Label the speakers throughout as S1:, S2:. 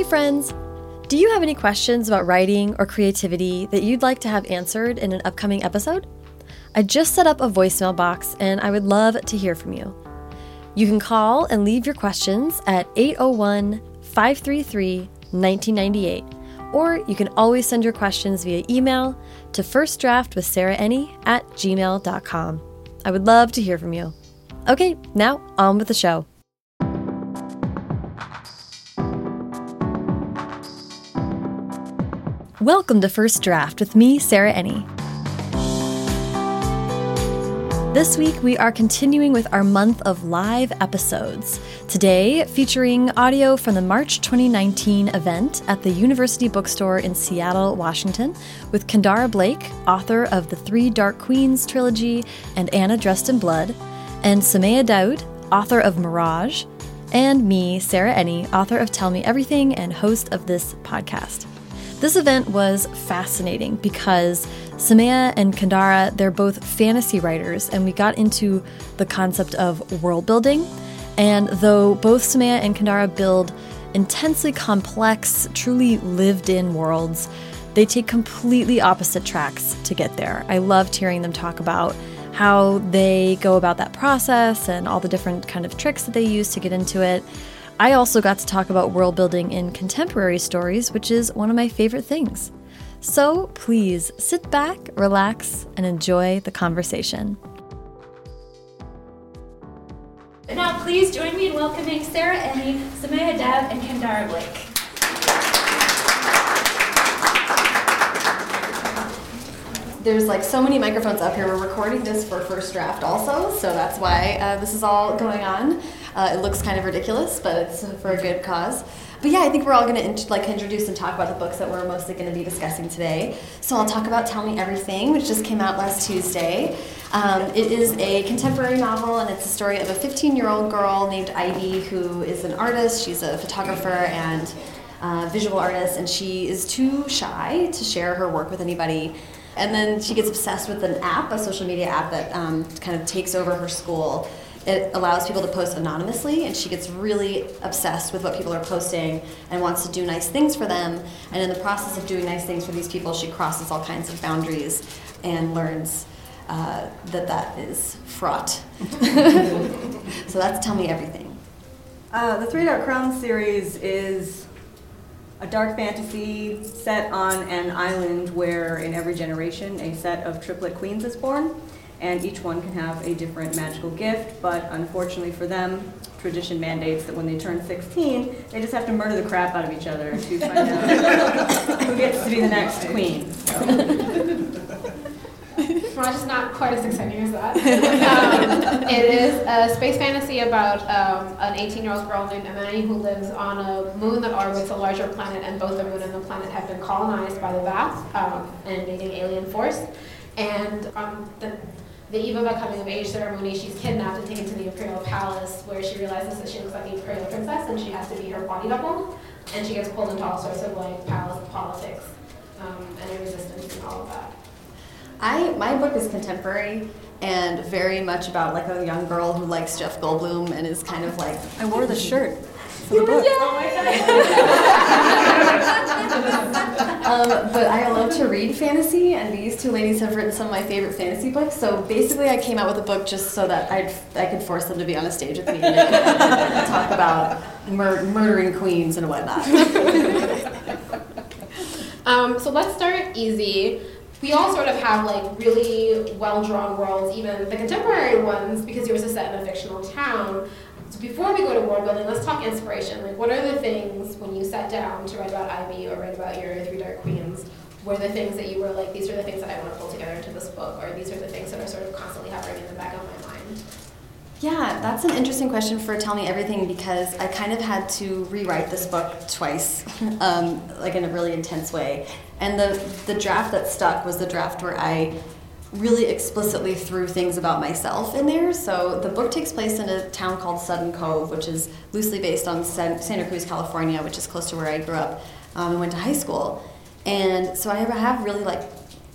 S1: Hey, friends! Do you have any questions about writing or creativity that you'd like to have answered in an upcoming episode? I just set up a voicemail box and I would love to hear from you. You can call and leave your questions at 801 533 1998, or you can always send your questions via email to firstdraftwithsarahenni at gmail.com. I would love to hear from you. Okay, now on with the show. Welcome to First Draft with me, Sarah Enni. This week, we are continuing with our month of live episodes. Today, featuring audio from the March 2019 event at the University Bookstore in Seattle, Washington, with Kendare Blake, author of the Three Dark Queens trilogy and Anna Dressed in Blood, and Somaiya Daud, author of Mirage, and me, Sarah Enni, author of Tell Me Everything and host of this podcast. This event was fascinating because Somaiya and Kendare, they're both fantasy writers, and we got into the concept of world building. And though both Somaiya and Kendare build intensely complex, truly lived in worlds, they take completely opposite tracks to get there. I loved hearing them talk about how they go about that process and all the different kind of tricks that they use to get into it. I also got to talk about world building in contemporary stories, which is one of my favorite things. So please sit back, relax, and enjoy the conversation.
S2: And now please join me in welcoming Sarah Enni, Somaiya Daud, and Kendare Blake.
S1: There's like so many microphones up here. We're recording this for first draft also, so that's why uh, this is all going on. Uh, it looks kind of ridiculous, but it's for a good cause. But yeah, I think we're all going to like introduce and talk about the books that we're mostly going to be discussing today. So I'll talk about Tell Me Everything, which just came out last Tuesday. Um, it is a contemporary novel, and it's the story of a 15-year-old girl named Ivy who is an artist. She's a photographer and uh, visual artist, and she is too shy to share her work with anybody. And then she gets obsessed with an app, a social media app that um, kind of takes over her school it allows people to post anonymously, and she gets really obsessed with what people are posting and wants to do nice things for them. And in the process of doing nice things for these people, she crosses all kinds of boundaries and learns uh, that that is fraught. so that's Tell Me Everything.
S3: Uh, the Three Dark Crowns series is a dark fantasy set on an island where, in every generation, a set of triplet queens is born and each one can have a different magical gift, but unfortunately for them, tradition mandates that when they turn 16, they just have to murder the crap out of each other to find out who gets to be the next queen.
S2: Mirage is not quite as exciting as that. Um, it is a space fantasy about um, an 18-year-old girl named Amani who lives on a moon that orbits a larger planet, and both the moon and the planet have been colonized by the Vath, um, an invading alien force. And on the the eve of a coming of age ceremony, she's kidnapped and taken to the Imperial Palace, where she realizes that she looks like the Imperial Princess and she has to be her body double. And she gets pulled into all sorts of like palace politics um, and resistance and all of that.
S1: I my book is contemporary and very much about like a young girl who likes Jeff Goldblum and is kind of like
S3: I wore the shirt for the book.
S1: um, but I love to read fantasy, and these two ladies have written some of my favorite fantasy books. So basically, I came out with a book just so that I'd, I could force them to be on a stage with me and talk about mur murdering queens and whatnot.
S2: um, so let's start easy. We all sort of have like really well drawn worlds, even the contemporary ones, because yours is set in a fictional town. So before we go to world building, let's talk inspiration. Like, what are the things when you sat down to write about Ivy or write about your Three Dark Queens? Were the things that you were like, these are the things that I want to pull together into this book, or these are the things that are sort of constantly hovering in the back of my mind?
S1: Yeah, that's an interesting question for Tell Me Everything because I kind of had to rewrite this book twice, um, like in a really intense way. And the, the draft that stuck was the draft where I really explicitly threw things about myself in there. So the book takes place in a town called Sudden Cove, which is loosely based on Santa Cruz, California, which is close to where I grew up um, and went to high school. And so I have really like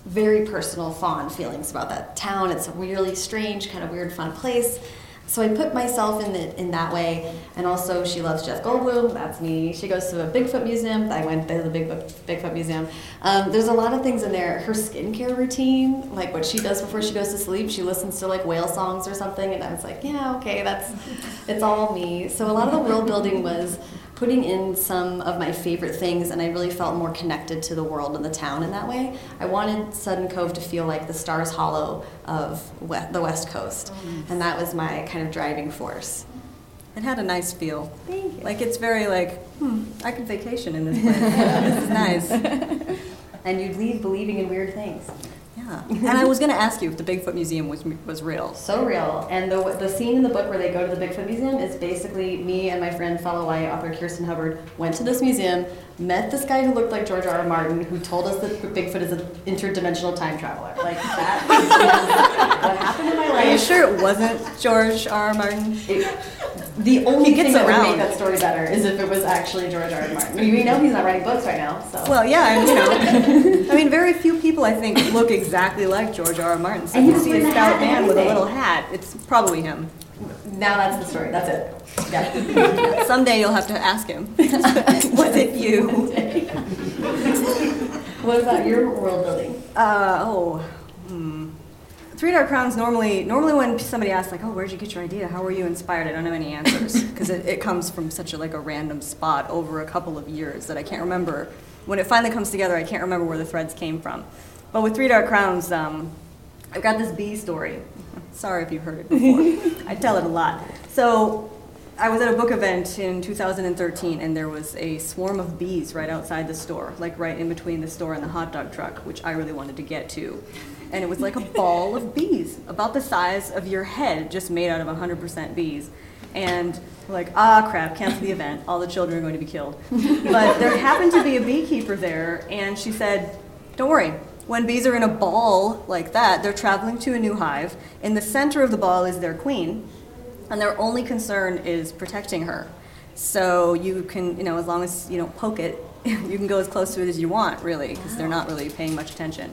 S1: very personal, fond feelings about that town. It's a really strange, kind of weird, fun place. So I put myself in the, in that way, and also she loves Jeff Goldblum. That's me. She goes to a Bigfoot museum. I went to the Big Bigfoot museum. Um, there's a lot of things in there. Her skincare routine, like what she does before she goes to sleep, she listens to like whale songs or something, and I was like, yeah, okay, that's it's all me. So a lot of the world building was putting in some of my favorite things, and I really felt more connected to the world and the town in that way. I wanted Sudden Cove to feel like the Stars Hollow of the West Coast, mm. and that was my kind of driving force.
S3: It had a nice feel.
S1: Thank you.
S3: Like it's very like, hmm, I can vacation in this place. this is nice.
S1: and you'd leave believing in weird things.
S3: Yeah. And I was going to ask you if the Bigfoot Museum was was real.
S1: So real. And the the scene in the book where they go to the Bigfoot Museum is basically me and my friend, fellow YA author Kirsten Hubbard, went to this museum, met this guy who looked like George R. R. Martin, who told us that Bigfoot is an interdimensional time traveler. Like that. what happened in my life.
S3: Are you sure it wasn't George R. R. Martin?
S1: It, the only thing that around. would make that story better is if it was actually George R. R. Martin. We know he's not writing books right now, so.
S3: Well, yeah, and, you know, I mean, very few people I think look exactly like George R. R. Martin. So and you see a stout man with a little hat, it's probably him.
S1: Now that's the story. That's it. Yeah.
S3: Someday you'll have to ask him. Was it you?
S1: what about your world building?
S3: Uh, oh. Hmm. Three Dark Crowns normally, normally when somebody asks like, oh, where'd you get your idea? How were you inspired? I don't have any answers because it, it comes from such a, like a random spot over a couple of years that I can't remember. When it finally comes together, I can't remember where the threads came from. But with Three Dark Crowns, um, I've got this bee story. Sorry if you've heard it before. I tell it a lot. So I was at a book event in 2013, and there was a swarm of bees right outside the store, like right in between the store and the hot dog truck, which I really wanted to get to and it was like a ball of bees, about the size of your head, just made out of 100% bees. And like, ah, crap, cancel the event. All the children are going to be killed. but there happened to be a beekeeper there, and she said, don't worry. When bees are in a ball like that, they're traveling to a new hive. In the center of the ball is their queen, and their only concern is protecting her. So you can, you know, as long as you don't poke it, you can go as close to it as you want, really, because they're not really paying much attention.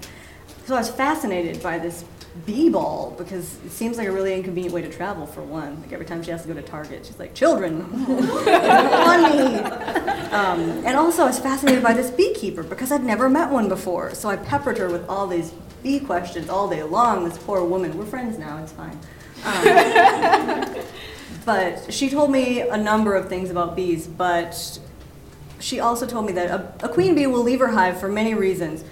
S3: So I was fascinated by this bee ball because it seems like a really inconvenient way to travel for one. Like every time she has to go to Target, she's like, children. Um, and also I was fascinated by this beekeeper because I'd never met one before. So I peppered her with all these bee questions all day long. This poor woman, we're friends now, it's fine. Um, but she told me a number of things about bees, but she also told me that a, a queen bee will leave her hive for many reasons.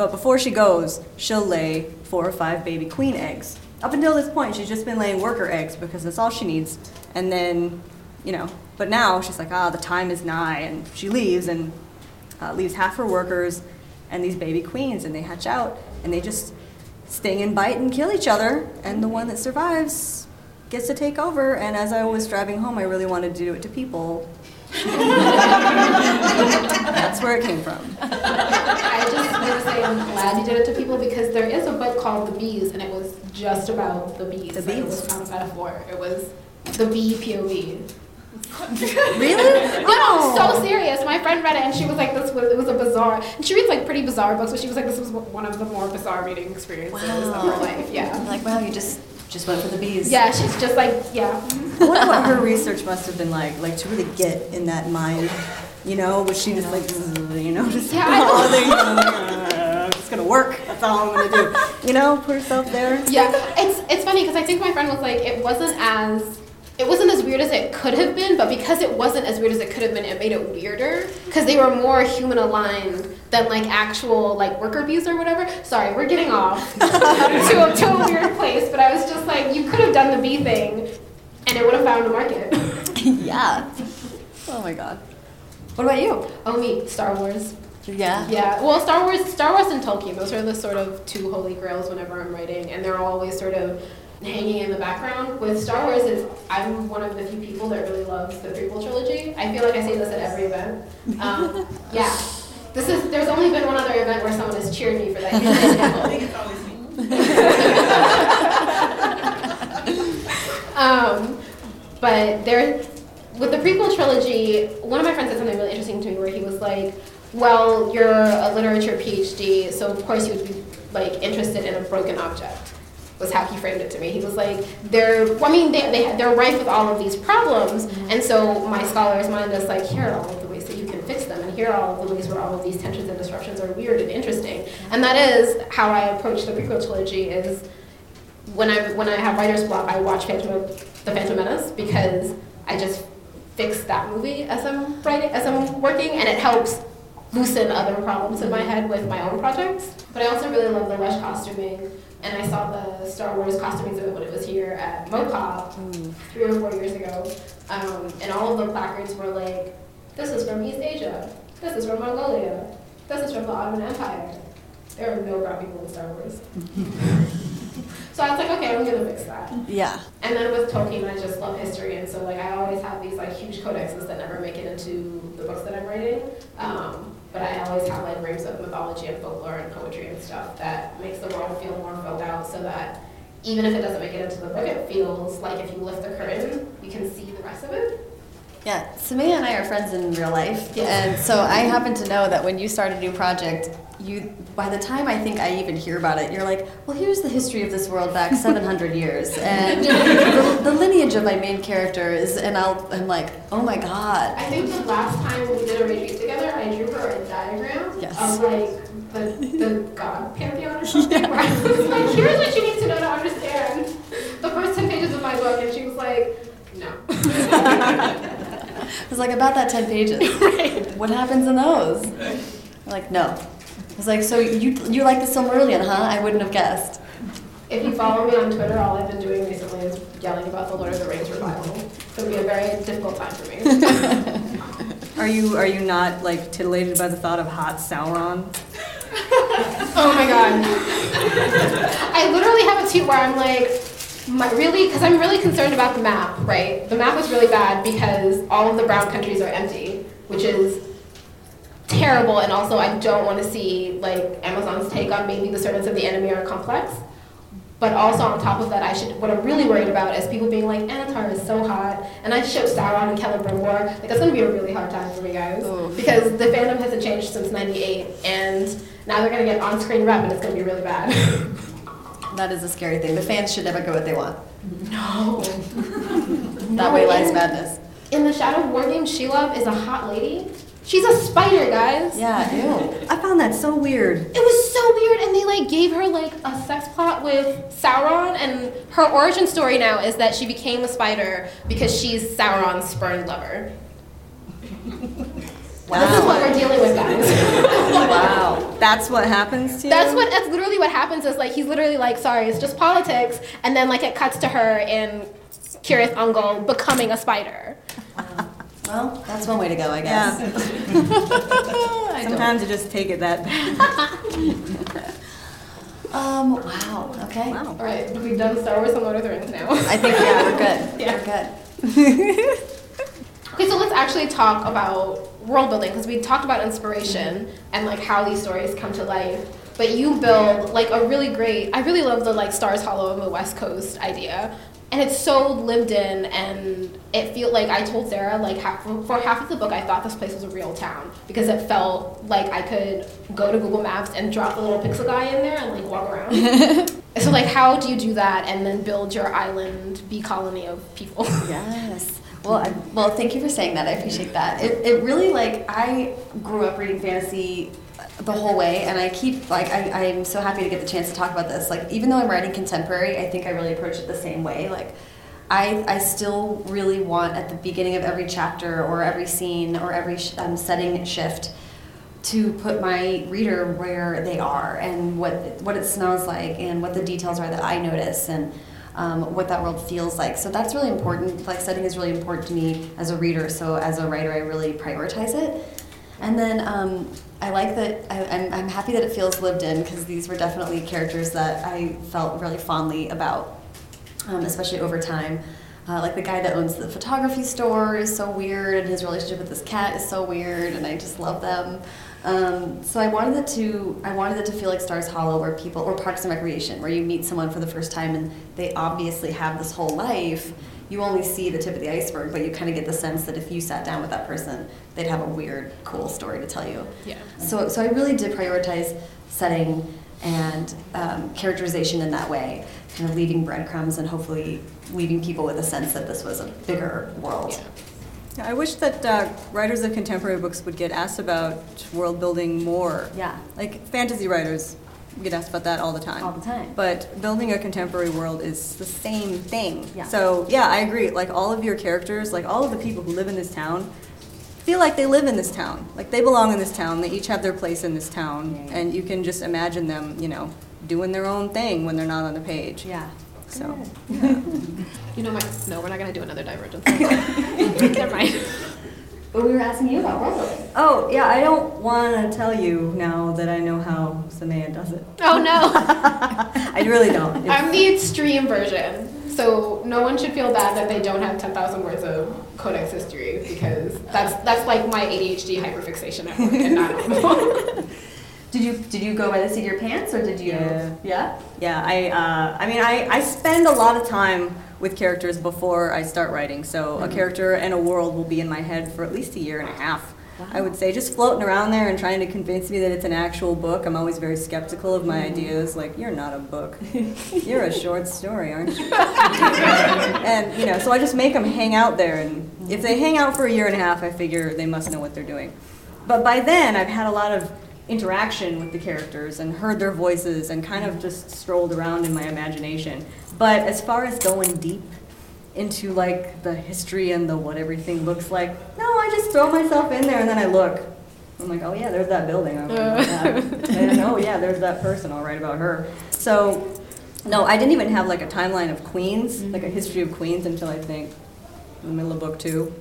S3: But before she goes, she'll lay four or five baby queen eggs. Up until this point, she's just been laying worker eggs because that's all she needs. And then, you know, but now she's like, ah, the time is nigh. And she leaves and uh, leaves half her workers and these baby queens. And they hatch out and they just sting and bite and kill each other. And the one that survives gets to take over. And as I was driving home, I really wanted to do it to people. That's where it came from.
S2: I just want to say I'm glad you did it to people because there is a book called The Bees, and it was just about the bees.
S3: The bees.
S2: It was not a metaphor. It was the bee POV.
S3: really?
S2: No, so oh. serious. My friend read it and she was like, "This was it was a bizarre." And she reads like pretty bizarre books, but she was like, "This was one of the more bizarre reading experiences wow. of her life." Yeah.
S1: Like, wow, you just just went for the bees.
S2: Yeah, she's just like, yeah.
S3: I wonder what her research must have been like, like to really get in that mind. You know, was she just like, you know, just
S2: yeah, all things,
S3: uh, it's gonna work. That's all I'm gonna do. You know, put herself there.
S2: Yeah, it's it's funny because I think my friend was like, it wasn't as it wasn't as weird as it could have been, but because it wasn't as weird as it could have been, it made it weirder because they were more human aligned than like actual like worker bees or whatever. Sorry, we're getting off to, a, to a weird place, but I was just like, you could have done the bee thing, and it would have found a market.
S1: yeah. Oh my god. What about you?
S2: Oh me, Star Wars.
S1: Yeah.
S2: Yeah. Well, Star Wars, Star Wars, and Tolkien. Those are the sort of two holy grails whenever I'm writing, and they're always sort of hanging in the background. With Star Wars, it's, I'm one of the few people that really loves the prequel trilogy. I feel like I say this at every event. Um, yeah. This is, there's only been one other event where someone has cheered me for that. I think it's always me. um, but there, with the prequel trilogy, one of my friends said something really interesting to me where he was like, well, you're a literature PhD, so of course you would be like interested in a broken object. was how he framed it to me. He was like, they're, well, I mean, they, they, they're rife with all of these problems, mm-hmm. and so my scholar's mind is like, here are all of the ways that you can fix them, and here are all of the ways where all of these tensions and disruptions are weird and interesting. And that is how I approach the prequel trilogy is when I, when I have writer's block, I watch Phantom, The Phantom Menace, because I just fix that movie as I'm writing, as I'm working, and it helps loosen other problems in my head with my own projects. But I also really love the Rush costuming and I saw the Star Wars costume exhibit when it was here at MoCA mm. three or four years ago, um, and all of the placards were like, "This is from East Asia. This is from Mongolia. This is from the Ottoman Empire." There are no brown people in Star Wars. so I was like, okay, I'm gonna fix that.
S1: Yeah.
S2: And then with Tolkien, I just love history, and so like I always have these like huge codexes that never make it into the books that I'm writing. Um, but I always have like rooms of mythology and folklore and poetry and stuff that makes the world feel more filled out so that even if it doesn't make it into the book, it feels like if you lift the curtain, you can see the rest of it.
S1: Yeah, Somaiya and I are friends in real life, yes. and so I happen to know that when you start a new project, you by the time I think I even hear about it, you're like, well, here's the history of this world back 700 years, and the, the, lineage of my main character is, and I'll, I'm like, oh my god.
S2: I think the last time we did a retreat together, I drew her a diagram yes. of like the, the god pantheon or something. Yeah. Where I was like, here's what you need to know to understand the first 10 pages of my book, and she was like, no.
S1: It was like about that 10 pages. right. What happens in those? Like, no. I was like, so you you like the Silmarillion, huh? I wouldn't have guessed.
S2: If you follow me on Twitter, all I've been doing recently is yelling about the Lord of the Rings revival. It'll be a very difficult time for
S3: me. are you are you not like titillated by the thought of hot Sauron?
S2: oh my god. I literally have a tweet where I'm like, my, really, because I'm really concerned about the map, right? The map is really bad because all of the brown countries are empty, which is terrible, and also I don't want to see like Amazon's take on maybe the servants of the enemy are complex. But also on top of that, I should. What I'm really worried about is people being like, Annatar is so hot, and I show Sauron and Celebrimbor. Like that's gonna be a really hard time for me, guys, Ooh. because the fandom hasn't changed since '98, and now they're gonna get on-screen rep, and it's gonna be really bad.
S1: That is a scary thing. The fans should never get what they want.
S2: No.
S1: that no, way lies madness.
S2: In the Shadow of War game, Shelob is a hot lady. She's a spider, guys.
S1: Yeah, ew.
S3: I found that so weird.
S2: It was so weird, and they like gave her like a sex plot with Sauron, and her origin story now is that she became a spider because she's Sauron's spurned lover. Wow. This is what we're dealing with, guys.
S3: wow. That's what happens to you?
S2: That's what that's literally what happens is like he's literally like, sorry, it's just politics, and then like it cuts to her in Cirith Ungol becoming a spider.
S1: Well, that's one way to go, I guess.
S3: Yeah. Sometimes you just take it that
S1: bad. Um, wow, okay.
S2: Wow. All right, we've done Star Wars and Lord of the Rings now.
S1: I think, yeah, we're good. yeah. We're good.
S2: Okay, so let's actually talk about world building because we talked about inspiration and like how these stories come to life. But you build like a really great. I really love the like Stars Hollow on the West Coast idea, and it's so lived in, and it feel like I told Sarah like half, for half of the book I thought this place was a real town because it felt like I could go to Google Maps and drop the little pixel guy in there and like walk around. so like, how do you do that and then build your island bee colony of people?
S1: Yes. Well, I, well, thank you for saying that. I appreciate that. It, it really like I grew up reading fantasy the whole way, and I keep like I, I'm so happy to get the chance to talk about this. Like even though I'm writing contemporary, I think I really approach it the same way. Like I I still really want at the beginning of every chapter or every scene or every um, setting shift to put my reader where they are and what what it smells like and what the details are that I notice and um, what that world feels like. So that's really important. Like setting is really important to me as a reader. So as a writer, I really prioritize it. And then um, I like that. I, am I'm, I'm happy that it feels lived in because these were definitely characters that I felt really fondly about, um, especially over time. Uh, like the guy that owns the photography store is so weird, and his relationship with this cat is so weird, and I just love them. Um, so I wanted it to I wanted it to feel like Stars Hollow, where people or Parks and Recreation, where you meet someone for the first time and they obviously have this whole life. You only see the tip of the iceberg, but you kind of get the sense that if you sat down with that person, they'd have a weird, cool story to tell you.
S2: Yeah.
S1: So so I really did prioritize setting and um, characterization in that way, kind of leaving breadcrumbs and hopefully leaving people with a sense that this was a bigger world.
S3: Yeah, I wish that uh, writers of contemporary books would get asked about world building more.
S1: Yeah.
S3: Like fantasy writers get asked about that all the time.
S1: All the time.
S3: But building a contemporary world is the same thing.
S1: Yeah.
S3: So, yeah, I agree. Like all of your characters, like all of the people who live in this town, feel like they live in this town. Like they belong in this town. They each have their place in this town.
S1: Yeah.
S3: And you can just imagine them, you know, doing their own thing when they're not on the page.
S1: Yeah.
S3: So,
S2: You know, my, no, we're not gonna do another divergence. Never mind.
S1: But we were asking you about world building.
S3: oh, yeah, I don't want to tell you now that I know how Somaiya does it.
S2: Oh no,
S3: I really don't. It's-
S2: I'm the extreme version. So no one should feel bad that they don't have 10,000 words of codex history because that's that's like my ADHD hyperfixation at work, and I don't.
S1: Did you did you go by the seat of your pants or did you?
S3: Yeah.
S1: Yeah.
S3: Yeah, I, uh, I mean, I, I spend a lot of time with characters before I start writing. So a mm-hmm. character and a world will be in my head for at least a year and a half. I would say just floating around there and trying to convince me that it's an actual book. I'm always very skeptical of my mm-hmm. ideas. Like, you're not a book. You're a short story, aren't you? and, you know, so I just make them hang out there. And if they mm-hmm. hang out for a year and a half, I figure they must know what they're doing. But by then, I've had a lot of interaction with the characters and heard their voices and kind of just strolled around in my imagination. But as far as going deep into like the history and the what everything looks like, no, I just throw myself in there and then I look. I'm like, oh yeah, there's that building. I'll write about that. And oh yeah, there's that person. I'll write about her. So, no, I didn't even have like a timeline of queens, mm-hmm. like a history of queens until I think the middle of book two.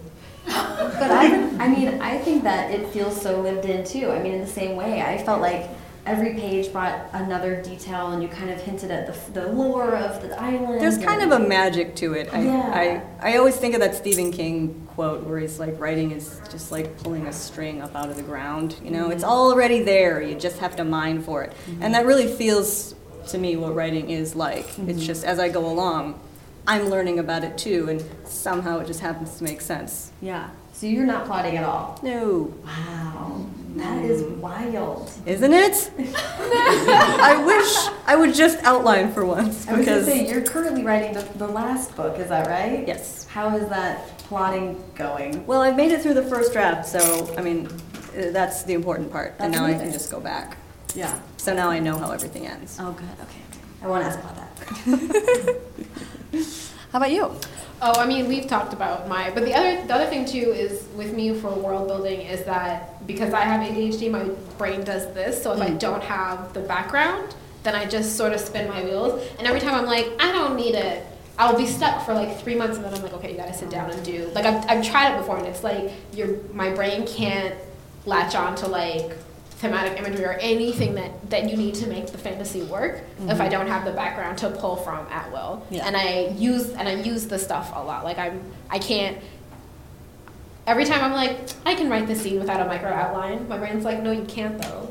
S1: But I, I mean, I think that it feels so lived in too. I mean, in the same way, I felt like every page brought another detail, and you kind of hinted at the, the lore of the island.
S3: There's kind of a magic to it. I,
S1: Yeah.
S3: I, I always think of that Stephen King quote where he's like, writing is just like pulling a string up out of the ground. You know, it's mm-hmm. already there. You just have to mine for it. And mm-hmm. that really feels to me what writing is like. It's mm-hmm. just as I go along, I'm learning about it too, and somehow it just happens to make sense.
S1: yeah. So you're not plotting at all.
S3: No,
S1: Wow, that is wild.
S3: isn't it? I wish I would just outline for once
S1: I was gonna say you're currently writing the, the last book. Is that right?
S3: yes.
S1: How is that plotting going?
S3: Well, I've made it through the first draft, so I mean, uh, that's the important part. and
S1: That's
S3: now I
S1: amazing.
S3: can just go back.
S1: Yeah.
S3: So now I know how everything ends.
S1: Oh, good. Okay. okay. I won't ask about that. How about you?
S2: Oh, I mean, we've talked about my, but the other the other thing too is with me for world building is that because I have ADHD, my brain does this. So if I mm. don't have the background, then I just sort of spin my wheels. And every time I'm like, I don't need it. I'll be stuck for like three months, and then I'm like, okay, you gotta sit down and do. Like I've, I've tried it before, and it's like your my brain can't latch on to like thematic imagery or anything that, that you need to make the fantasy work if I mm-hmm. don't have the background to pull from at will.
S1: Yeah.
S2: And I use and I use the stuff a lot. Like I'm I can't every time I'm like, I can write this scene without a micro outline, my brain's like, no you can't though.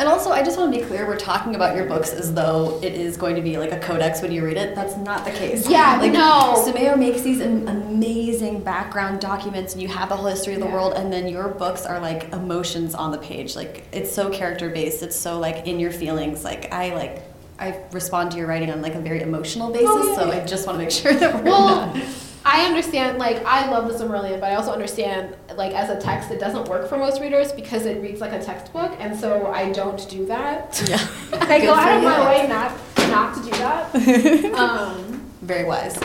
S1: And also, I just want to be clear: we're talking about your books as though it is going to be like a codex when you read it. That's not the case.
S2: Yeah,
S1: like
S2: no.
S1: Somaiya makes these amazing background documents, and you have the whole history of the
S2: Yeah.
S1: world, and then your books are like emotions on the page. Like it's so character based. It's so like in your feelings. Like I like. I respond to your writing on like a very emotional basis,
S2: Oh, yeah,
S1: so
S2: yeah.
S1: I just want to make sure that we're
S2: Well,
S1: not.
S2: I understand like I love the Silmarillion, but I also understand like as a text it doesn't work for most readers because it reads like a textbook and so I don't do that.
S1: Yeah.
S2: I go out of my way not not to do that. um
S1: Very wise.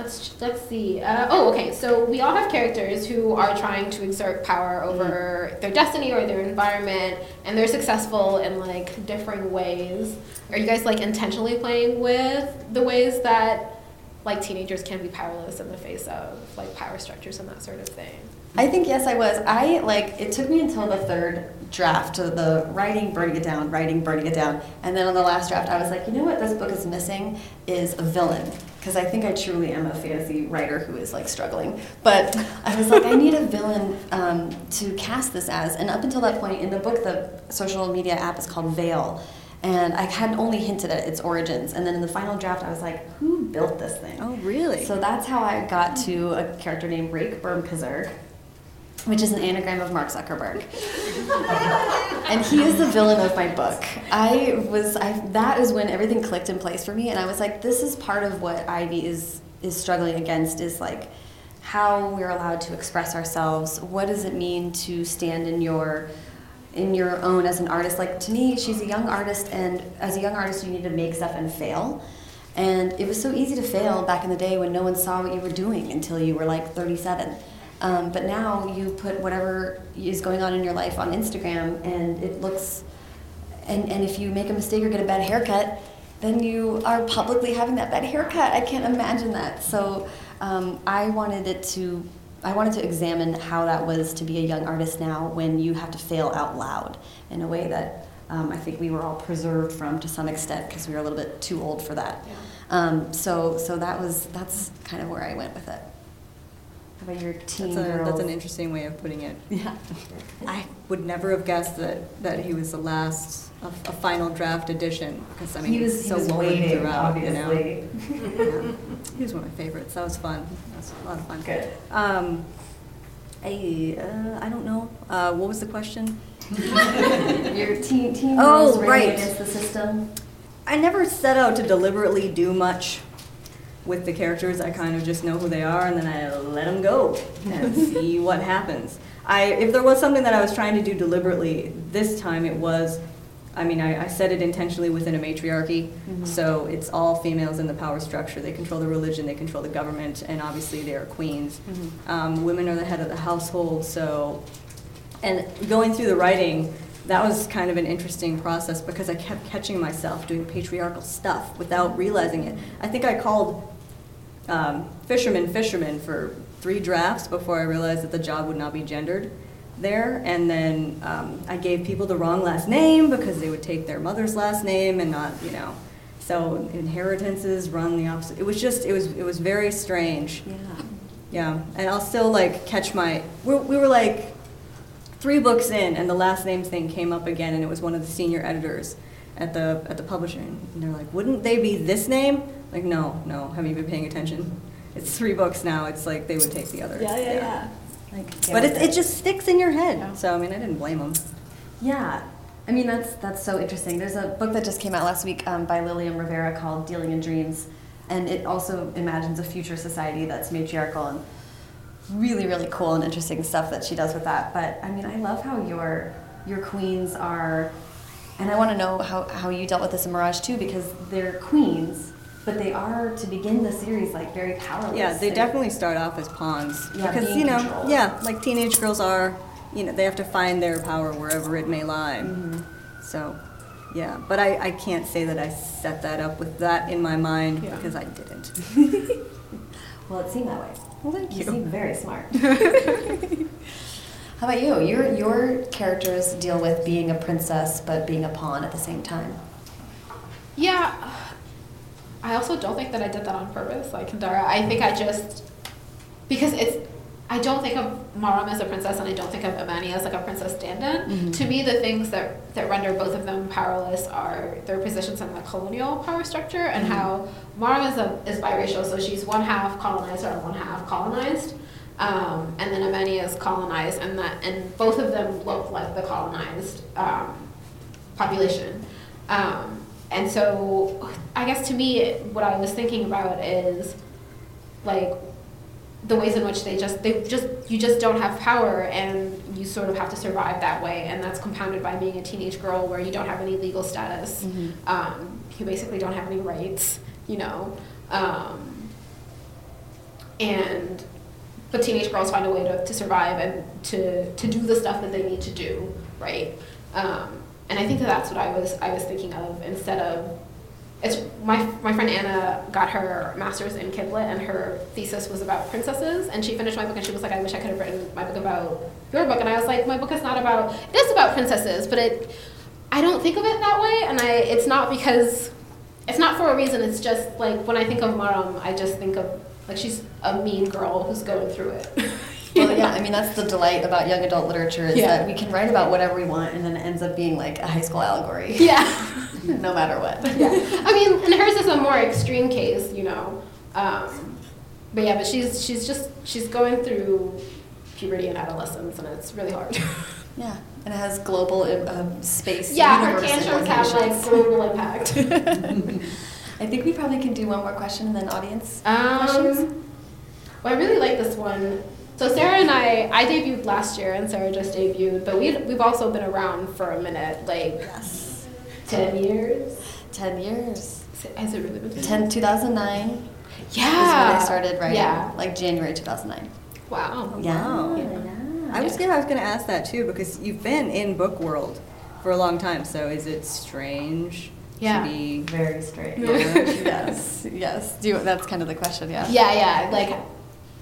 S2: Let's let's see. Uh, oh, okay. So we all have characters who are trying to exert power over their destiny or their environment, and they're successful in like differing ways. Are you guys like intentionally playing with the ways that like teenagers can be powerless in the face of like power structures and that sort of thing?
S1: I think yes, I was. I like it took me until the third draft to the writing, burning it down, writing, burning it down, and then on the last draft, I was like, you know what, this book is missing is a villain because I think I truly am a fantasy writer who is like struggling. But I was like, I need a villain um, to cast this as, and up until that point in the book, the social media app is called Veil. And I had only hinted at its origins, and then in the final draft, I was like, "Who built this thing?"
S3: Oh, really?
S1: So that's how I got to a character named Rake Bermkazerg. Which is an anagram of Mark Zuckerberg. and he is the villain of my book. I was I that is when everything clicked in place for me and I was like this is part of what Ivy is is struggling against is like how we're allowed to express ourselves. What does it mean to stand in your in your own as an artist? Like to me, she's a young artist and as a young artist you need to make stuff and fail. And it was so easy to fail back in the day when no one saw what you were doing until you were like 37. Um, but now you put whatever is going on in your life on Instagram and it looks, and, and if you make a mistake or get a bad haircut, then you are publicly having that bad haircut. I can't imagine that. So um, I wanted it to, I wanted to examine how that was to be a young artist now when you have to fail out loud in a way that um, I think we were all preserved from to some extent because we were a little bit too old for that. Yeah. Um, so, so that was that's kind of where I went with it. How about your teen
S3: that's,
S1: a,
S3: that's an interesting way of putting it. Yeah. I would never have guessed that, that he was the last, a, a final draft edition, because I mean,
S1: he was, so he was waiting, throughout, obviously.
S3: You know? yeah. He was one of my favorites. That was fun. That was a lot of fun.
S1: Good.
S3: Um, I, uh, I don't know. Uh, what was the question?
S1: your teen, teen
S3: oh, right.
S1: against the system?
S3: I never set out to deliberately do much with the characters, I kind of just know who they are and then I let them go and see what happens. I, if there was something that I was trying to do deliberately, this time it was, I mean, I, I said it intentionally within a matriarchy, mm -hmm. so it's all females in the power structure. They control the religion, they control the government, and obviously they are queens. Mm -hmm. um, women are the head of the household, so, and going through the writing, that was kind of an interesting process because I kept catching myself doing patriarchal stuff without realizing it. I think I called um, fisherman fisherman for three drafts before I realized that the job would not be gendered there. And then um, I gave people the wrong last name because they would take their mother's last name and not, you know. So inheritances run the opposite. It was just, it was, it was very strange.
S1: Yeah.
S3: Yeah. And I'll still like catch my, we we were like three books in and the last name thing came up again and it was one of the senior editors at the, at the publishing. And they're like, wouldn't they be this name? Like, no, no, have you been paying attention? It's three books now. It's like they would take the other.
S1: Yeah, yeah, yeah. yeah.
S3: Like, but it, it just sticks in your head. Yeah. So, I mean, I didn't blame them.
S1: Yeah. I mean, that's, that's so interesting. There's a book that just came out last week um, by Lilliam Rivera called Dealing in Dreams. And it also imagines a future society that's matriarchal and really, really cool and interesting stuff that she does with that. But I mean, I love how your your queens are, and I want to know how, how you dealt with this in Mirage too, because they're queens, but they are to begin the series like very powerless.
S3: Yeah, they definitely start off as pawns
S1: yeah,
S3: because you know,
S1: controlled.
S3: yeah, like teenage girls are, you know, they have to find their power wherever it may lie. Mm -hmm. So, yeah, but I, I can't say that I set that up with that in my mind yeah. because I didn't.
S1: well, it seemed that way.
S3: Well, thank
S1: you.
S3: You
S1: seem very smart. How about you? Your your characters deal with being a princess but being a pawn at the same time.
S2: Yeah, I also don't think that I did that on purpose, like Kendare. I think I just because it's I don't think of Maram as a princess and I don't think of Amani as like a princess stand-in. Mm -hmm. To me, the things that, that render both of them powerless are their positions in the colonial power structure and mm -hmm. how Maram is, a, is biracial, so she's one half colonized or one half colonized. Um, and then Amani is colonized and that and both of them look like the colonized um, population. Um, and so I guess to me, what I was thinking about is like the ways in which they just they just you just don't have power and you sort of have to survive that way. And that's compounded by being a teenage girl where you don't have any legal status. Mm -hmm. um, you basically don't have any rights you know? Um, and but teenage girls find a way to, to survive and to, to do the stuff that they need to do right? Um, and I think that that's what I was I was thinking of instead of it's my my friend Anna got her master's in Kidlit and her thesis was about princesses and she finished my book and she was like I wish I could have written my book about your book. And I was like my book is not about it is about princesses but it I don't think of it that way. And I it's not because it's not for a reason it's just like when I think of Maram I just think of like she's a mean girl who's going through it
S1: Well, yeah, I mean that's the delight about young adult literature is yeah. that we can write about whatever we want, and then it ends up being like a high school allegory.
S2: Yeah,
S1: no matter what.
S2: Yeah, I mean, and hers is a more extreme case, you know. Um, but yeah, but she's she's just she's going through puberty and adolescence, and it's really hard.
S1: Yeah, and it has global um, space.
S2: yeah, her tantrums have like global impact.
S1: I think we probably can do one more question and then audience
S2: Um,
S1: questions.
S2: well, I really like this one. So Sarah and I, I debuted last year, and Sarah just debuted, but we we've also been around for a minute, like
S1: Yes.
S2: ten years.
S1: Ten years.
S2: Has it really been
S1: 10, 2009
S2: Yeah.
S1: is when I started writing.
S2: Yeah.
S1: Like January 2009.
S2: Wow.
S1: Yeah.
S3: Wow.
S1: yeah.
S3: I was gonna, I was going to ask that too because you've been in book world for a long time. So is it strange
S2: Yeah.
S3: to be?
S1: Very
S3: strange.
S1: Yes. Yes. Do you, that's kind of the question, yeah.
S2: Yeah, yeah. Like,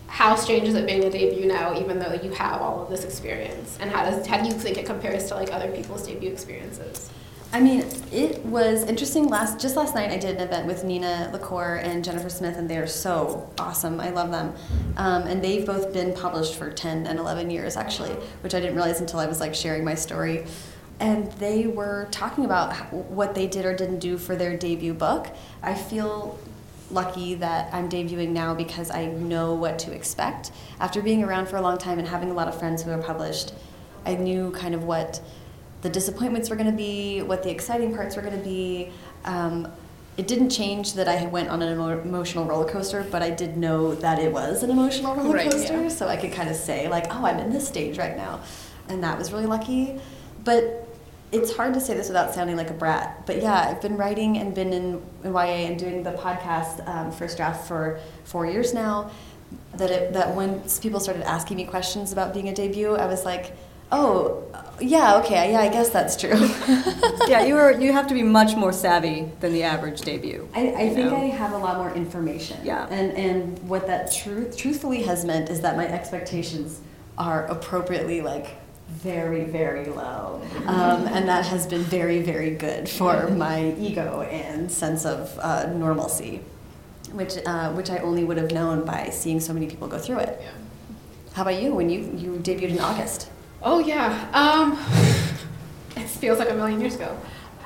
S2: how strange is it being a debut now, even though you have all of this experience? And how does how do you think it compares to like other people's debut experiences?
S1: I mean, it was interesting. Last just last night, I did an event with Nina LaCour and Jennifer Smith, and they are so awesome. I love them, um, and they've both been published for ten and eleven years, actually, which I didn't realize until I was like sharing my story. And they were talking about what they did or didn't do for their debut book. I feel lucky that I'm debuting now because I know what to expect. After being around for a long time and having a lot of friends who are published, I knew kind of what the disappointments were going to be, what the exciting parts were going to be. Um, it didn't change that I went on an emo- emotional roller coaster, but I did know that it was an emotional roller
S2: Right,
S1: coaster,
S2: yeah.
S1: so I could kind of say like, "Oh, I'm in this stage right now," and that was really lucky. But it's hard to say this without sounding like a brat. But yeah, I've been writing and been in, in YA and doing the podcast um, First Draft for four years now. That it, that when people started asking me questions about being a debut, I was like, "Oh, yeah, okay, yeah, I guess that's true."
S3: yeah, you are. You have to be much more savvy than the average debut.
S1: I, I think
S3: know?
S1: I have a lot more information.
S3: Yeah.
S1: And and what that truth truthfully has meant is that my expectations are appropriately like very very low, um, and that has been very very good for my ego and sense of uh, normalcy, which uh, which I only would have known by seeing so many people go through it.
S2: Yeah.
S1: How about you? When you you debuted in August?
S2: Oh yeah. Um, it feels like a million years ago.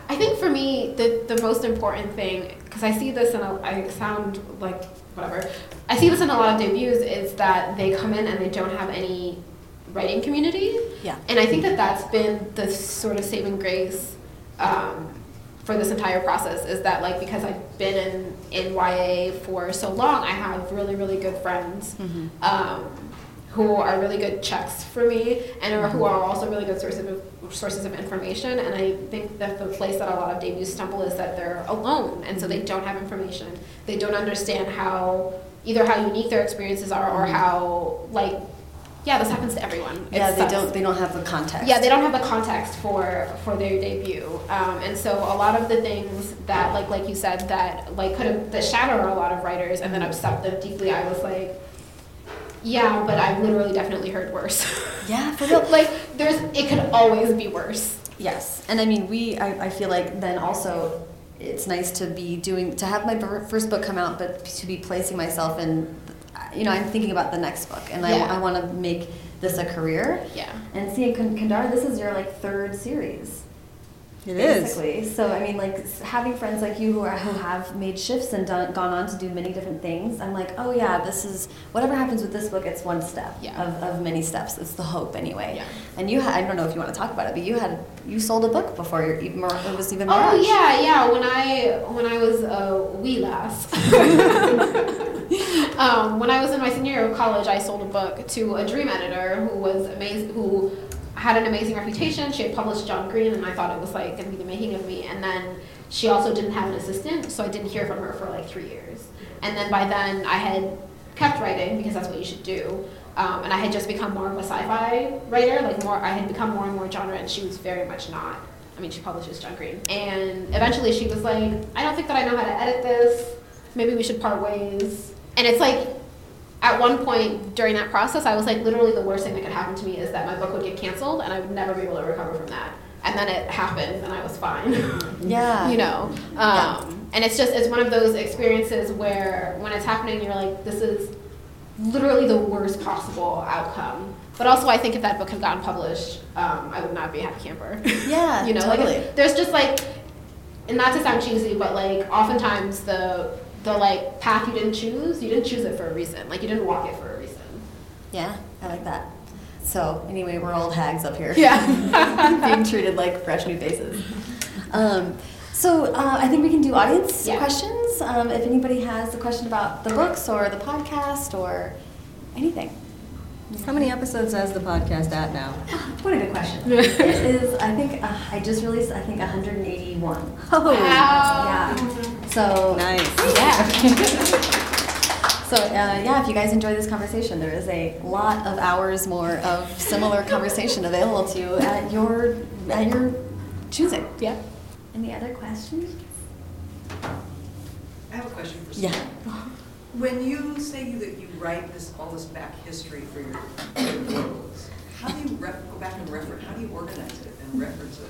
S2: I think for me, the the most important thing, because I see this and I sound like whatever. I see this in a lot of debuts is that they come in and they don't have any writing community.
S1: Yeah.
S2: And I think that that's been the sort of saving grace um, for this entire process is that like because I've been in in YA for so long, I have really really good friends. Um, who are really good checks for me and are, who are also really good sources of sources of information and I think that the place that a lot of debuts stumble is that they're alone and so they don't have information they don't understand how either how unique their experiences are or how like yeah this happens to everyone It
S1: yeah, they
S2: sucks.
S1: don't they don't have the context.
S2: Yeah, they don't have the context for for their debut, um, and so a lot of the things that, like like you said, that like could have that shatter a lot of writers and then upset them deeply. I was like, yeah, but I've literally definitely heard worse.
S1: Yeah, for real.
S2: like there's, it could always be worse.
S1: Yes, and I mean, we. I, I feel like then also, it's nice to be doing to have my first book come out, but to be placing myself in. You know, I'm thinking about the next book, and
S2: Yeah.
S1: I, I want to make this a career.
S2: Yeah.
S1: And seeing Kendare, this is your like third series.
S3: It is.
S1: basically. So I mean, like having friends like you who are who have made shifts and done, gone on to do many different things. I'm like, oh yeah, this is whatever happens with this book. It's one step
S2: Yeah.
S1: of, of many steps. It's the hope anyway.
S2: Yeah.
S1: And you, had, I don't know if you want to talk about it, but you had you sold a book before your, even Mir- it was even
S2: Oh
S1: Mirage.
S2: yeah, yeah. When I when I was a wee lass, um, when I was in my senior year of college, I sold a book to a dream editor who was amazing, who had an amazing reputation. She had published John Green, and I thought it was like going to be the making of me. And then she also didn't have an assistant, so I didn't hear from her for like three years. And then by then, I had kept writing because that's what you should do. Um, and I had just become more of a sci-fi writer, like more. I had become more and more genre, and she was very much not. I mean, she publishes John Green, and eventually she was like, "I don't think that I know how to edit this. Maybe we should part ways." And it's like, at one point during that process, I was like, literally, the worst thing that could happen to me is that my book would get canceled, and I would never be able to recover from that. And then it happened, and I was fine.
S1: Yeah.
S2: you know. Um,
S1: Yeah.
S2: And it's just it's one of those experiences where when it's happening, you're like, this is literally the worst possible outcome. But also, I think if that book had gotten published, um, I would not be a happy camper.
S1: Yeah,
S2: you know,
S1: totally.
S2: like there's just like, and not to sound cheesy, but like oftentimes the the like path you didn't choose, you didn't choose it for a reason. Like you didn't walk it for a reason.
S1: Yeah, I like that. So anyway, we're old hags up here.
S2: Yeah.
S1: being treated like fresh new faces. Um, so uh, I think we can do audience
S2: Yeah.
S1: questions. Um, if anybody has a question about the books or the podcast or anything.
S3: How many episodes has the podcast at now?
S1: What a good question. it is, I think, uh, I just released, I think, 181.
S3: Oh,
S1: Yeah. So,
S3: nice.
S1: yeah. so, uh, yeah, if you guys enjoy this conversation, there is a lot of hours more of similar conversation available to you at your, at your choosing.
S2: Yeah.
S1: Any other questions?
S4: I have a question for
S1: Yeah.
S4: When you say that you write this, all this back history for your your books, how do you ref, go back and reference, how do you organize it and reference it?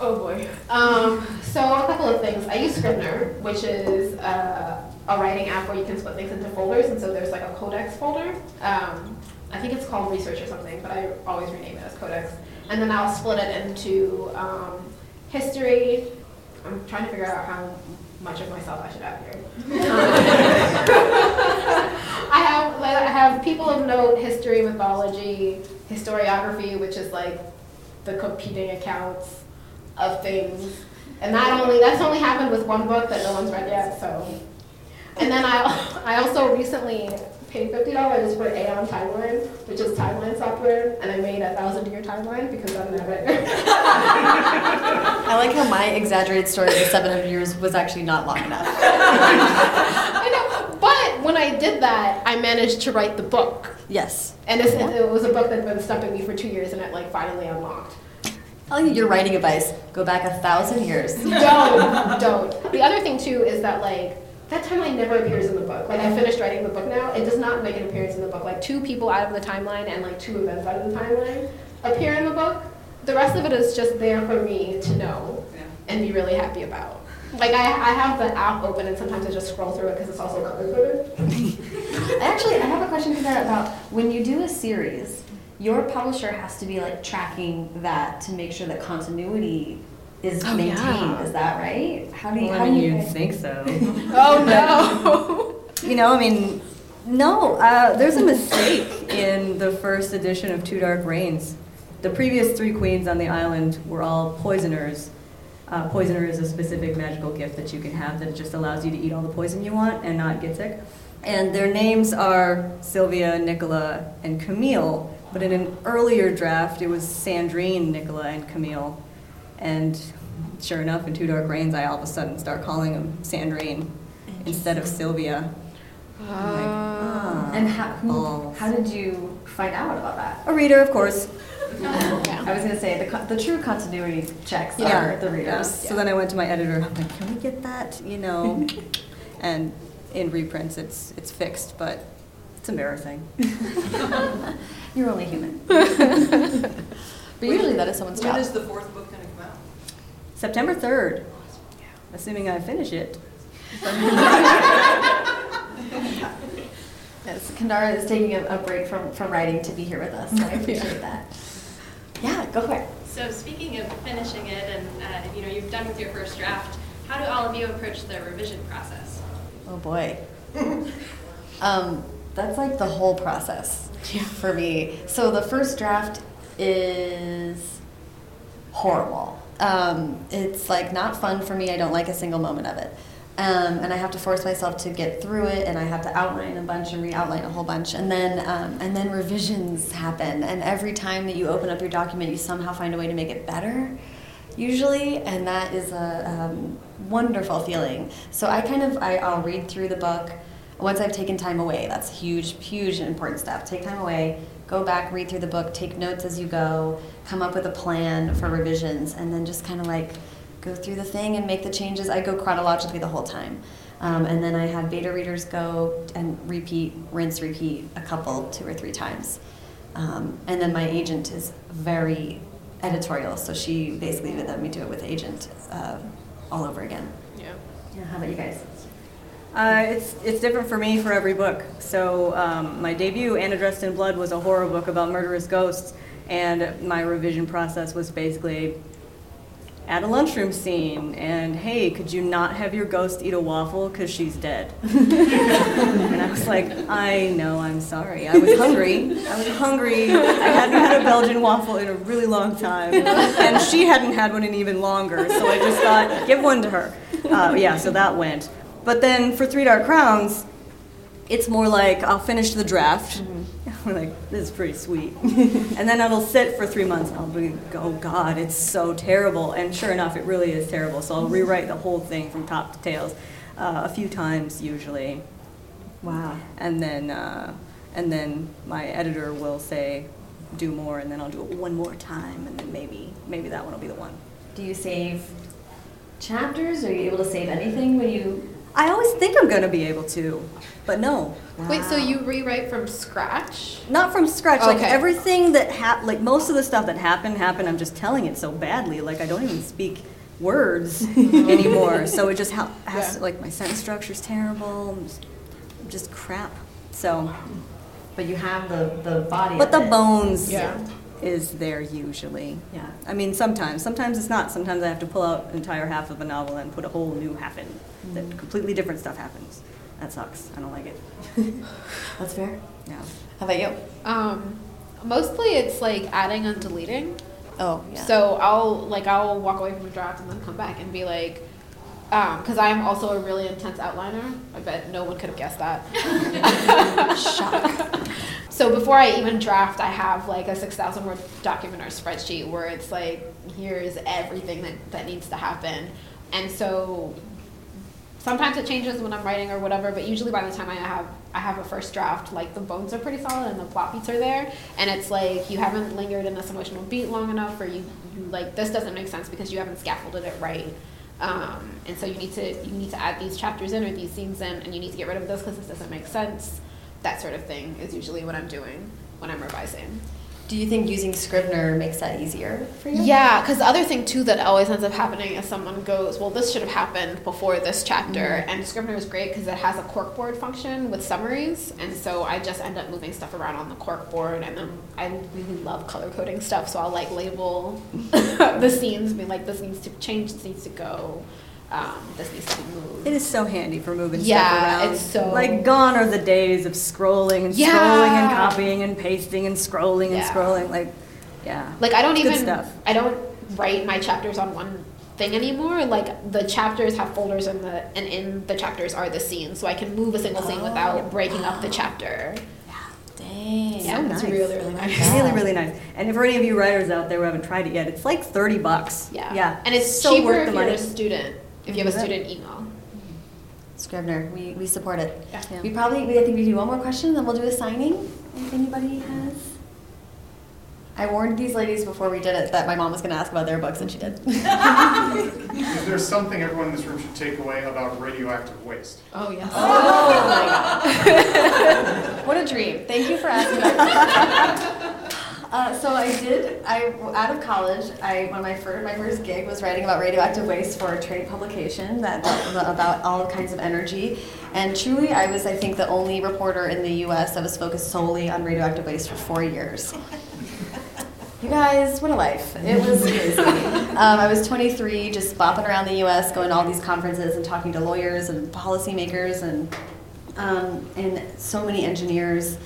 S2: Oh boy. Um, so a couple of things. I use Scrivener, which is uh, a writing app where you can split things into folders, and so there's like a codex folder. Um, I think it's called research or something, but I always rename it as codex. And then I'll split it into um, history. I'm trying to figure out how much of myself I should have here. I have like, I have people of note, history, mythology, historiography, which is like the competing accounts of things. And that only that's only happened with one book that no one's read yet. So, and then I I also recently paid fifty dollars for Aeon Timeline, which is timeline software, and I made a thousand year timeline because I'm an editor.
S1: I like how my exaggerated story of the 700 years was actually not long enough.
S2: I know, but when I did that, I managed to write the book,
S1: Yes.
S2: and it was a book that's been stumping me for two years, and it like finally unlocked.
S1: I'll give you your writing advice. Go back a thousand years.
S2: don't, don't. The other thing too is that like that timeline never appears in the book. Like I finished writing the book now, it does not make an appearance in the book. Like two people out of the timeline and like two events out of the timeline appear in the book. The rest of it is just there for me to know
S4: Yeah.
S2: and be really happy about. Like I, I have the app open and sometimes I just scroll through it because it's also color coded.
S1: I actually, I have a question for that about when you do a series, your publisher has to be like tracking that to make sure that continuity is
S2: Oh,
S1: maintained.
S2: yeah.
S1: Is that right? How do you?
S3: Well,
S1: how
S3: I
S1: do
S3: mean,
S1: you
S3: you'd think so.
S2: Oh no.
S3: You know, I mean, no, uh, there's a mistake in the first edition of Two Dark Reigns. The previous three queens on the island were all poisoners. Uh, poisoner is a specific magical gift that you can have that just allows you to eat all the poison you want and not get sick. And their names are Sylvia, Nicola, and Camille. But in an earlier draft, it was Sandrine, Nicola, and Camille. And sure enough, in Two Dark Reigns, I all of a sudden start calling them Sandrine instead of Sylvia. I'm like, ah,
S1: And how, who,
S3: balls.
S1: how did you find out about that?
S3: A reader, of course.
S1: I was gonna say the, co- the true continuity checks
S3: Yeah,
S1: are the
S3: yeah.
S1: readers.
S3: So then I went to my editor. I'm like, can we get that? You know, and in reprints, it's it's fixed, but it's embarrassing.
S1: You're only human. but usually that is someone's
S4: When
S1: job.
S4: is the fourth book gonna come out?
S3: September 3rd, assuming I finish it.
S1: Yes, Kendare is taking a, a break from, from writing to be here with us, so I appreciate that. Yeah, go for it.
S5: So speaking of finishing it, and uh, you know you've done with your first draft, how do all of you approach the revision process?
S1: Oh boy. um, that's like the whole process for me. So the first draft is horrible. Um, it's like not fun for me. I don't like a single moment of it. Um, and I have to force myself to get through it, and I have to outline a bunch and re-outline a whole bunch, and then um, and then revisions happen. And every time that you open up your document, you somehow find a way to make it better usually, and that is a um, wonderful feeling. So I kind of I, I'll read through the book once I've taken time away. That's a huge, huge important step. Take time away, go back, read through the book, take notes as you go, come up with a plan for revisions, and then just kind of like go through the thing and make the changes. I go chronologically the whole time. Um, and then I have beta readers go and repeat, rinse, repeat a couple, two or three times. Um, and then my agent is very editorial, so she basically let me do it with agent uh, all over again.
S2: Yeah.
S1: Yeah, how about you guys?
S3: Uh, it's it's different for me for every book. So um, my debut, Anna Dressed in Blood, was a horror book about murderous ghosts, and my revision process was basically at a lunchroom scene and hey could you not have your ghost eat a waffle? Because she's dead. And i was like i know i'm sorry. I was hungry. I was hungry. I hadn't had a belgian waffle in a really long time and she hadn't had one in even longer so i just thought give one to her. Uh, yeah so that went but then for three dark crowns it's more like i'll finish the draft we're like, this is pretty sweet. and then it'll sit for three months and I'll be, oh God, it's so terrible. And sure enough, it really is terrible. So I'll rewrite the whole thing from top to tails uh, a few times usually.
S1: Wow.
S3: And then, uh, and then my editor will say, do more, and then I'll do it one more time, and then maybe, maybe that one will be the one.
S1: Do you save chapters? Are you able to save anything when you?
S3: I always think I'm going to be able to, but no.
S2: Wait, so you rewrite from scratch?
S3: Not from scratch. Like everything that hap- like most of the stuff that happened happened. I'm just telling it so badly. Like I don't even speak words anymore. So it just ha- has
S2: Yeah.
S3: like my sentence structure's terrible. I'm just, I'm just crap. So,
S1: But you have the the body.
S3: but
S1: of
S3: the
S1: it.
S3: bones
S2: Yeah.
S3: is there usually.
S1: Yeah.
S3: I mean, sometimes. Sometimes it's not. Sometimes I have to pull out entire half of a novel and put a whole new half in. That completely different stuff happens. That sucks. I don't like it.
S1: That's fair.
S3: Yeah.
S1: How about you?
S2: Um, mostly it's like adding and deleting.
S1: Oh yeah.
S2: So I'll like I'll walk away from a draft and then come back and be like, because I'm also a really intense outliner. I bet no one could have guessed that.
S1: shock.
S2: So before I even draft, I have like a 6,000 word document or spreadsheet where it's like, here's everything that, that needs to happen. And so sometimes it changes when I'm writing or whatever, but usually by the time I have I have a first draft, like the bones are pretty solid and the plot beats are there, and it's like you haven't lingered in this emotional beat long enough, or you, you like this doesn't make sense because you haven't scaffolded it right. Um, and so you need to you need to add these chapters in or these scenes in, and you need to get rid of this because this doesn't make sense. That sort of thing is usually what I'm doing when I'm revising.
S1: Do you think using Scrivener makes that easier for you?
S2: Yeah, because the other thing too that always ends up happening is someone goes, "Well, this should have happened before this chapter,"
S1: Mm-hmm.
S2: and Scrivener is great because it has a corkboard function with summaries, and so I just end up moving stuff around on the corkboard, and then I really love color coding stuff, so I'll like label the scenes, be like, "This needs to change, this needs to go, um, this needs to be moved."
S3: It is so handy for moving
S2: Yeah,
S3: stuff around.
S2: it's so-
S3: like gone are the days of scrolling and
S2: Yeah.
S3: scrolling and copying and pasting and scrolling and
S2: Yeah.
S3: scrolling. Like, yeah.
S2: Like I don't
S3: It's
S2: even
S3: stuff.
S2: I don't write my chapters on one thing anymore. Like the chapters have folders in the and in the chapters are the scenes, so I can move a single scene without breaking up the chapter.
S1: Dang.
S2: Yeah,
S3: so
S2: it's really really nice.
S1: Yeah.
S3: Really, really nice. And for any of you writers out there who haven't tried it yet, it's like thirty bucks.
S2: Yeah.
S3: yeah.
S2: And it's
S3: so
S2: cheaper
S3: worth
S2: if
S3: the
S2: you're a student. If you have a student email. Mm-hmm.
S1: Scrivener, we, we support it.
S2: Yeah.
S3: Yeah.
S1: We probably, we, I think we do one more question, then we'll do a signing, if anybody has. I warned these ladies before we did it that my mom was gonna ask about their books, and she did.
S6: Is there something everyone in this room should take away about radioactive waste?
S2: Oh yes.
S1: Oh my god. What a dream. Thank you for asking that. Uh, so I did, I, out of college, I, one of my first, my first gig was writing about radioactive waste for a trade publication that about all kinds of energy. And truly, I was, I think, the only reporter in the US that was focused solely on radioactive waste for four years. You guys, what a life. It was crazy. Um, I was 23, just bopping around the US, going to all these conferences and talking to lawyers and policymakers and, um, and so many engineers.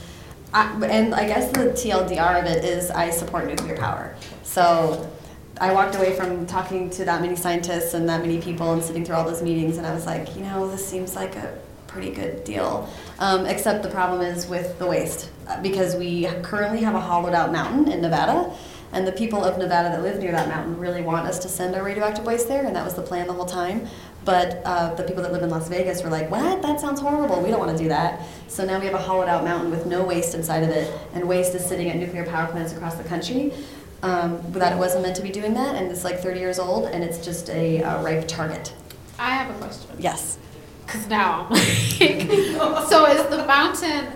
S1: I, and I guess the TLDR of it is I support nuclear power. So I walked away from talking to that many scientists and that many people and sitting through all those meetings, and I was like, you know, this seems like a pretty good deal. Um, except the problem is with the waste, because we currently have a hollowed out mountain in Nevada, and the people of Nevada that live near that mountain really want us to send our radioactive waste there, and that was the plan the whole time. But uh, the people that live in Las Vegas were like, what? That sounds horrible. We don't want to do that. So now we have a hollowed out mountain with no waste inside of it, and waste is sitting at nuclear power plants across the country. Um, that it wasn't meant to be doing that, and it's like 30 years old, and it's just a uh, ripe target.
S2: I have a question.
S1: Yes.
S2: Cause now, I'm like, so is the mountain?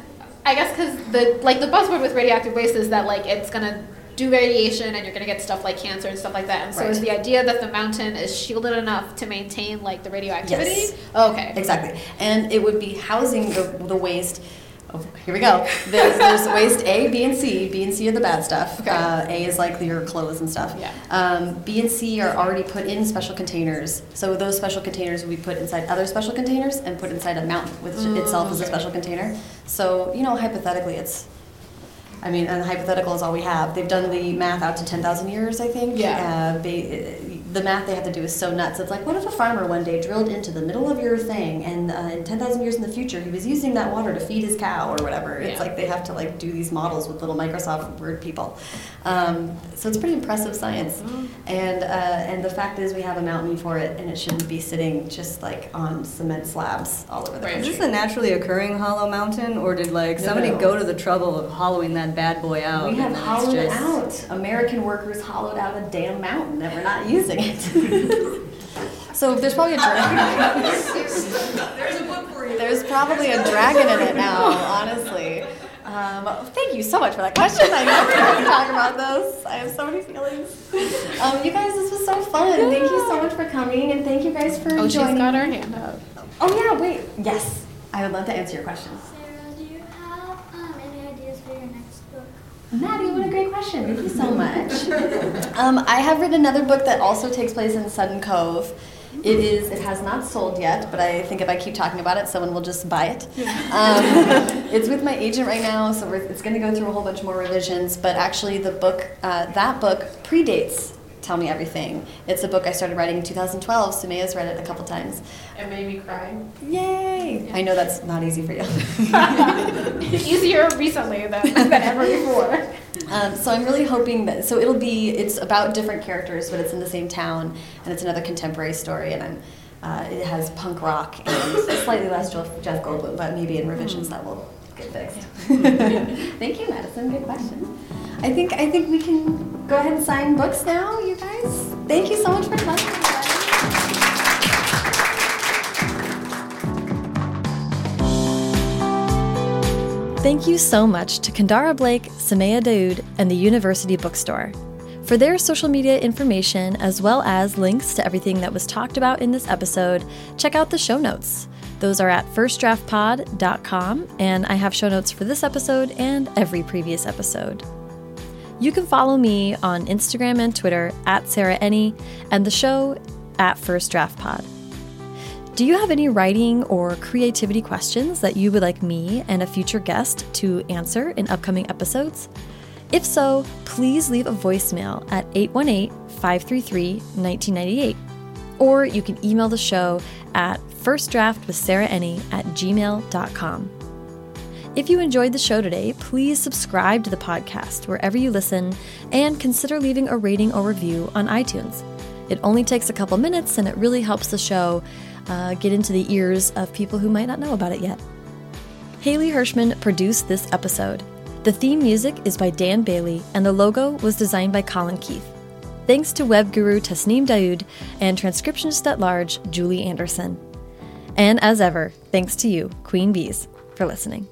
S2: I guess because the like the buzzword with radioactive waste is that like it's gonna do radiation and you're gonna get stuff like cancer and stuff like that. And so is the idea that the mountain is shielded enough to maintain like the radioactivity?
S1: Yes.
S2: Okay.
S1: Exactly. And it would be housing the, the waste here we go. There's, there's waste A, B, and C. B and C are the bad stuff.
S2: Okay.
S1: Uh, a is like your clothes and stuff.
S2: Yeah.
S1: Um, B and C are already put in special containers. So those special containers will be put inside other special containers and put inside a mountain, which
S2: Mm,
S1: itself is a special container. So, you know, hypothetically, it's I mean, and hypothetical is all we have. They've done the math out to 10,000 years, I think.
S2: Yeah.
S1: Uh, the math they have to do is so nuts. It's like, what if a farmer one day drilled into the middle of your thing and uh, in 10,000 years in the future he was using that water to feed his cow or whatever? It's
S2: Yeah.
S1: like they have to like do these models with little Microsoft Word people. Um, so it's pretty impressive science.
S2: Mm-hmm.
S1: And, uh, and the fact is we have a mountain for it and it shouldn't be sitting just like on cement slabs all over the
S2: Right.
S3: Is this a naturally occurring hollow mountain, or did like
S1: No,
S3: somebody
S1: no.
S3: go to the trouble of hollowing that bad boy out?
S1: We have
S3: and then it's
S1: hollowed
S3: just-
S1: out. American workers hollowed out a damn mountain that we're not using it. so there's probably a dragon.
S4: There's a book for you.
S1: There's probably a dragon in it now, honestly. Um, thank you so much for that question. I never get to talk about those. I have so many feelings. Um, you guys, this was so fun. Thank you so much for coming, and thank you guys for
S2: Oh, she's
S1: joining.
S2: got her hand up.
S1: Oh yeah, wait. Yes, I would love to answer your questions.
S7: Sarah, do you have um, any ideas for your next book?
S1: Maddie, what a great question. Thank you so much. um, I have written another book that also takes place in Sudden Cove. It is. It has not sold yet, but I think if I keep talking about it, someone will just buy it. Um, it's with my agent right now, so we're, it's going to go through a whole bunch more revisions. But actually, the book, uh, that book, predates Tell Me Everything. It's a book I started writing in 2012. Somaiya's read it a couple times.
S2: It made me cry.
S1: Yay! I know that's not easy for you.
S2: Easier recently than, than ever before.
S1: Um, so I'm really hoping that so it'll be it's about different characters, but it's in the same town, and it's another contemporary story, and I'm. Uh, it has punk rock and slightly less Jeff, Jeff Goldblum, but maybe in revisions that will get fixed. Thank you, Madison. Good question. I think I think we can go ahead and sign books now, you guys. Thank you so much for coming. Thank you so much to Kendare Blake, Somaiya Daud, and the University Bookstore. For their social media information, as well as links to everything that was talked about in this episode, check out the show notes. Those are at firstdraftpod.com, and I have show notes for this episode and every previous episode. You can follow me on Instagram and Twitter at Sarah Enni, and the show at First Draft Pod. Do you have any writing or creativity questions that you would like me and a future guest to answer in upcoming episodes? If so, please leave a voicemail at 818 533 1998. Or you can email the show at firstdraftwithsarahenni at gmail.com. If you enjoyed the show today, please subscribe to the podcast wherever you listen and consider leaving a rating or review on iTunes. It only takes a couple minutes and it really helps the show uh, get into the ears of people who might not know about it yet. Haley Hirschman produced this episode. The theme music is by Dan Bailey, and the logo was designed by Colin Keith. Thanks to web guru Tasneem Daud and transcriptionist at large Julie Anderson. And as ever, thanks to you, Queen Bees, for listening.